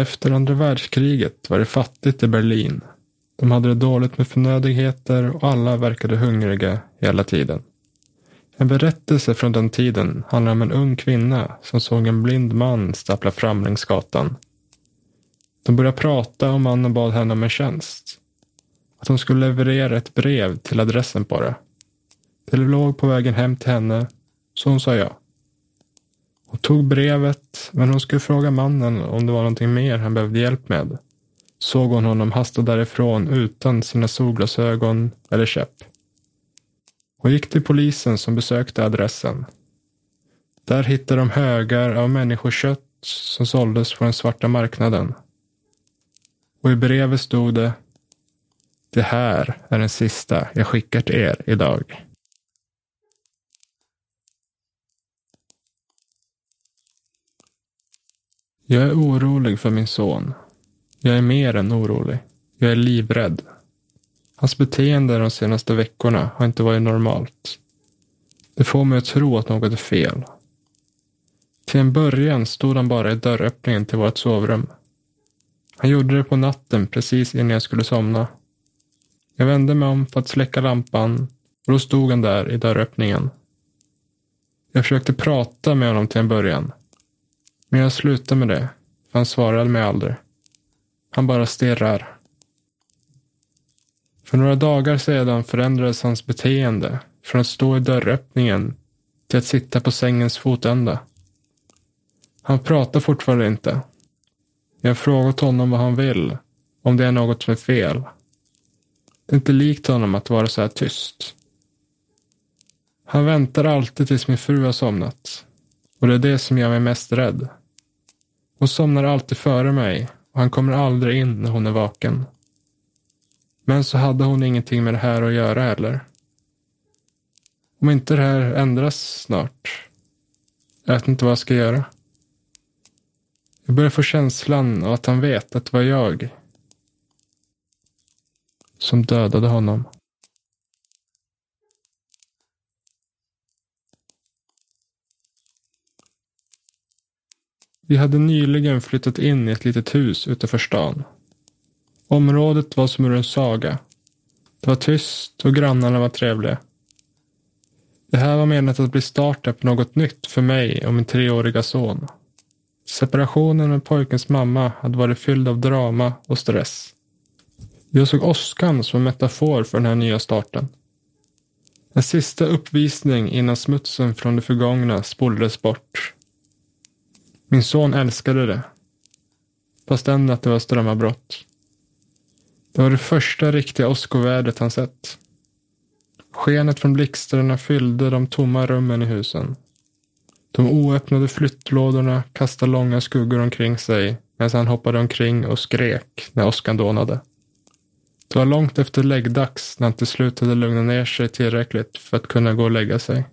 Efter andra världskriget var det fattigt i Berlin. De hade det dåligt med förnödenheter och alla verkade hungriga hela tiden. En berättelse från den tiden handlar om en ung kvinna som såg en blind man stappla fram längs gatan. De började prata och mannen bad henne om en tjänst. Att hon skulle leverera ett brev till adressen på det. Det låg på vägen hem till henne, så hon sa ja. Hon tog brevet, men hon skulle fråga mannen om det var någonting mer han behövde hjälp med. Såg hon honom hasta därifrån utan sina solglasögon eller käpp. Hon gick till polisen som besökte adressen. Där hittade de högar av människokött som såldes på den svarta marknaden. Och i brevet stod det Det här är den sista jag skickar till er idag. Jag är orolig för min son. Jag är mer än orolig. Jag är livrädd. Hans beteende de senaste veckorna har inte varit normalt. Det får mig att tro att något är fel. Till en början stod han bara i dörröppningen till vårt sovrum. Han gjorde det på natten precis innan jag skulle somna. Jag vände mig om för att släcka lampan och då stod han där i dörröppningen. Jag försökte prata med honom till en början. Men jag slutade med det, för han svarade mig aldrig. Han bara stirrar. För några dagar sedan förändrades hans beteende från att stå i dörröppningen till att sitta på sängens fotända. Han pratar fortfarande inte. Jag har frågat honom vad han vill, om det är något som är fel. Det är inte likt honom att vara så här tyst. Han väntar alltid tills min fru har somnat. Och det är det som gör mig mest rädd. Hon somnar alltid före mig och han kommer aldrig in när hon är vaken. Men så hade hon ingenting med det här att göra heller. Om inte det här ändras snart. Jag vet inte vad jag ska göra. Jag börjar få känslan av att han vet att det var jag som dödade honom. Vi hade nyligen flyttat in i ett litet hus utanför stan. Området var som ur en saga. Det var tyst och grannarna var trevliga. Det här var menat att bli starten på något nytt för mig och min treåriga son. Separationen med pojkens mamma hade varit fylld av drama och stress. Jag såg åskan som en metafor för den här nya starten. En sista uppvisning innan smutsen från det förgångna spolades bort. Min son älskade det. Fast att det var strömavbrott. Det var det första riktiga åskovädret han sett. Skenet från blixtarna fyllde de tomma rummen i husen. De oöppnade flyttlådorna kastade långa skuggor omkring sig medan han hoppade omkring och skrek när åskan dånade. Det var långt efter läggdags när han till slut hade lugnat ner sig tillräckligt för att kunna gå och lägga sig.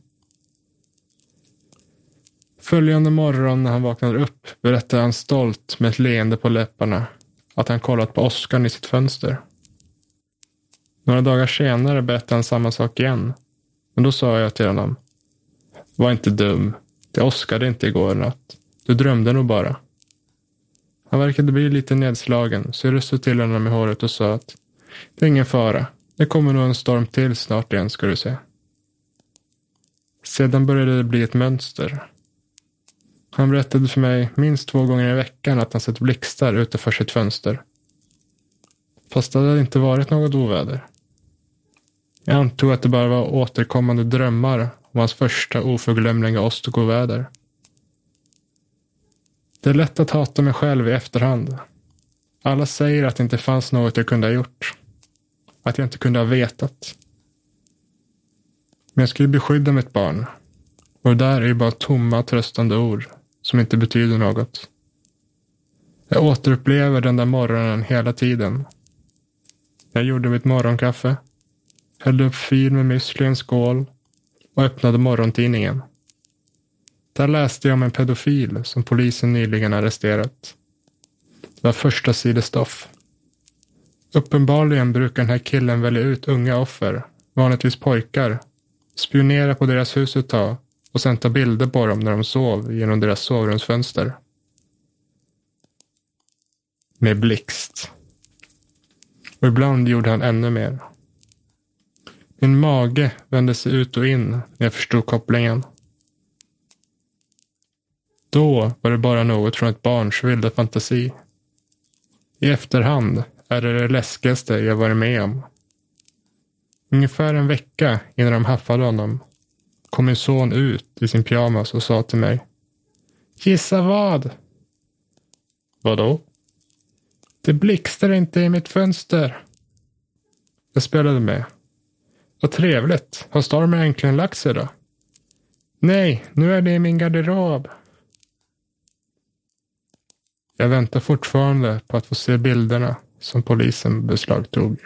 Följande morgon när han vaknade upp berättade han stolt med ett leende på läpparna att han kollat på åskan i sitt fönster. Några dagar senare berättade han samma sak igen. Men då sa jag till honom. Var inte dum. Det åskade inte igår natt. Du drömde nog bara. Han verkade bli lite nedslagen så jag röstade till honom i håret och sa att det är ingen fara. Det kommer nog en storm till snart igen ska du se. Sedan började det bli ett mönster. Han berättade för mig minst två gånger i veckan att han sett blixtar utanför sitt fönster. Fast det hade inte varit något oväder. Jag antog att det bara var återkommande drömmar om hans första oförglömliga Ostogoväder. Det är lätt att hata mig själv i efterhand. Alla säger att det inte fanns något jag kunde ha gjort. Att jag inte kunde ha vetat. Men jag skulle beskydda mitt barn. Och det där är ju bara tomma tröstande ord som inte betyder något. Jag återupplever den där morgonen hela tiden. Jag gjorde mitt morgonkaffe, hällde upp fil med müsli i en skål och öppnade morgontidningen. Där läste jag om en pedofil som polisen nyligen arresterat. Det var första sidestoff. Uppenbarligen brukar den här killen välja ut unga offer, vanligtvis pojkar, spionera på deras hus ett tag och sen ta bilder på dem när de sov genom deras sovrumsfönster. med blixt. Och ibland gjorde han ännu mer. Min mage vände sig ut och in när jag förstod kopplingen. Då var det bara något från ett barns vilda fantasi. I efterhand är det det läskigaste jag varit med om. Ungefär en vecka innan de haffade honom kom min son ut i sin pyjamas och sa till mig. Gissa vad? Vadå? Det blixtrar inte i mitt fönster. Jag spelade med. Vad trevligt. Har stormen äntligen lagt sig då? Nej, nu är det i min garderob. Jag väntar fortfarande på att få se bilderna som polisen beslagtog.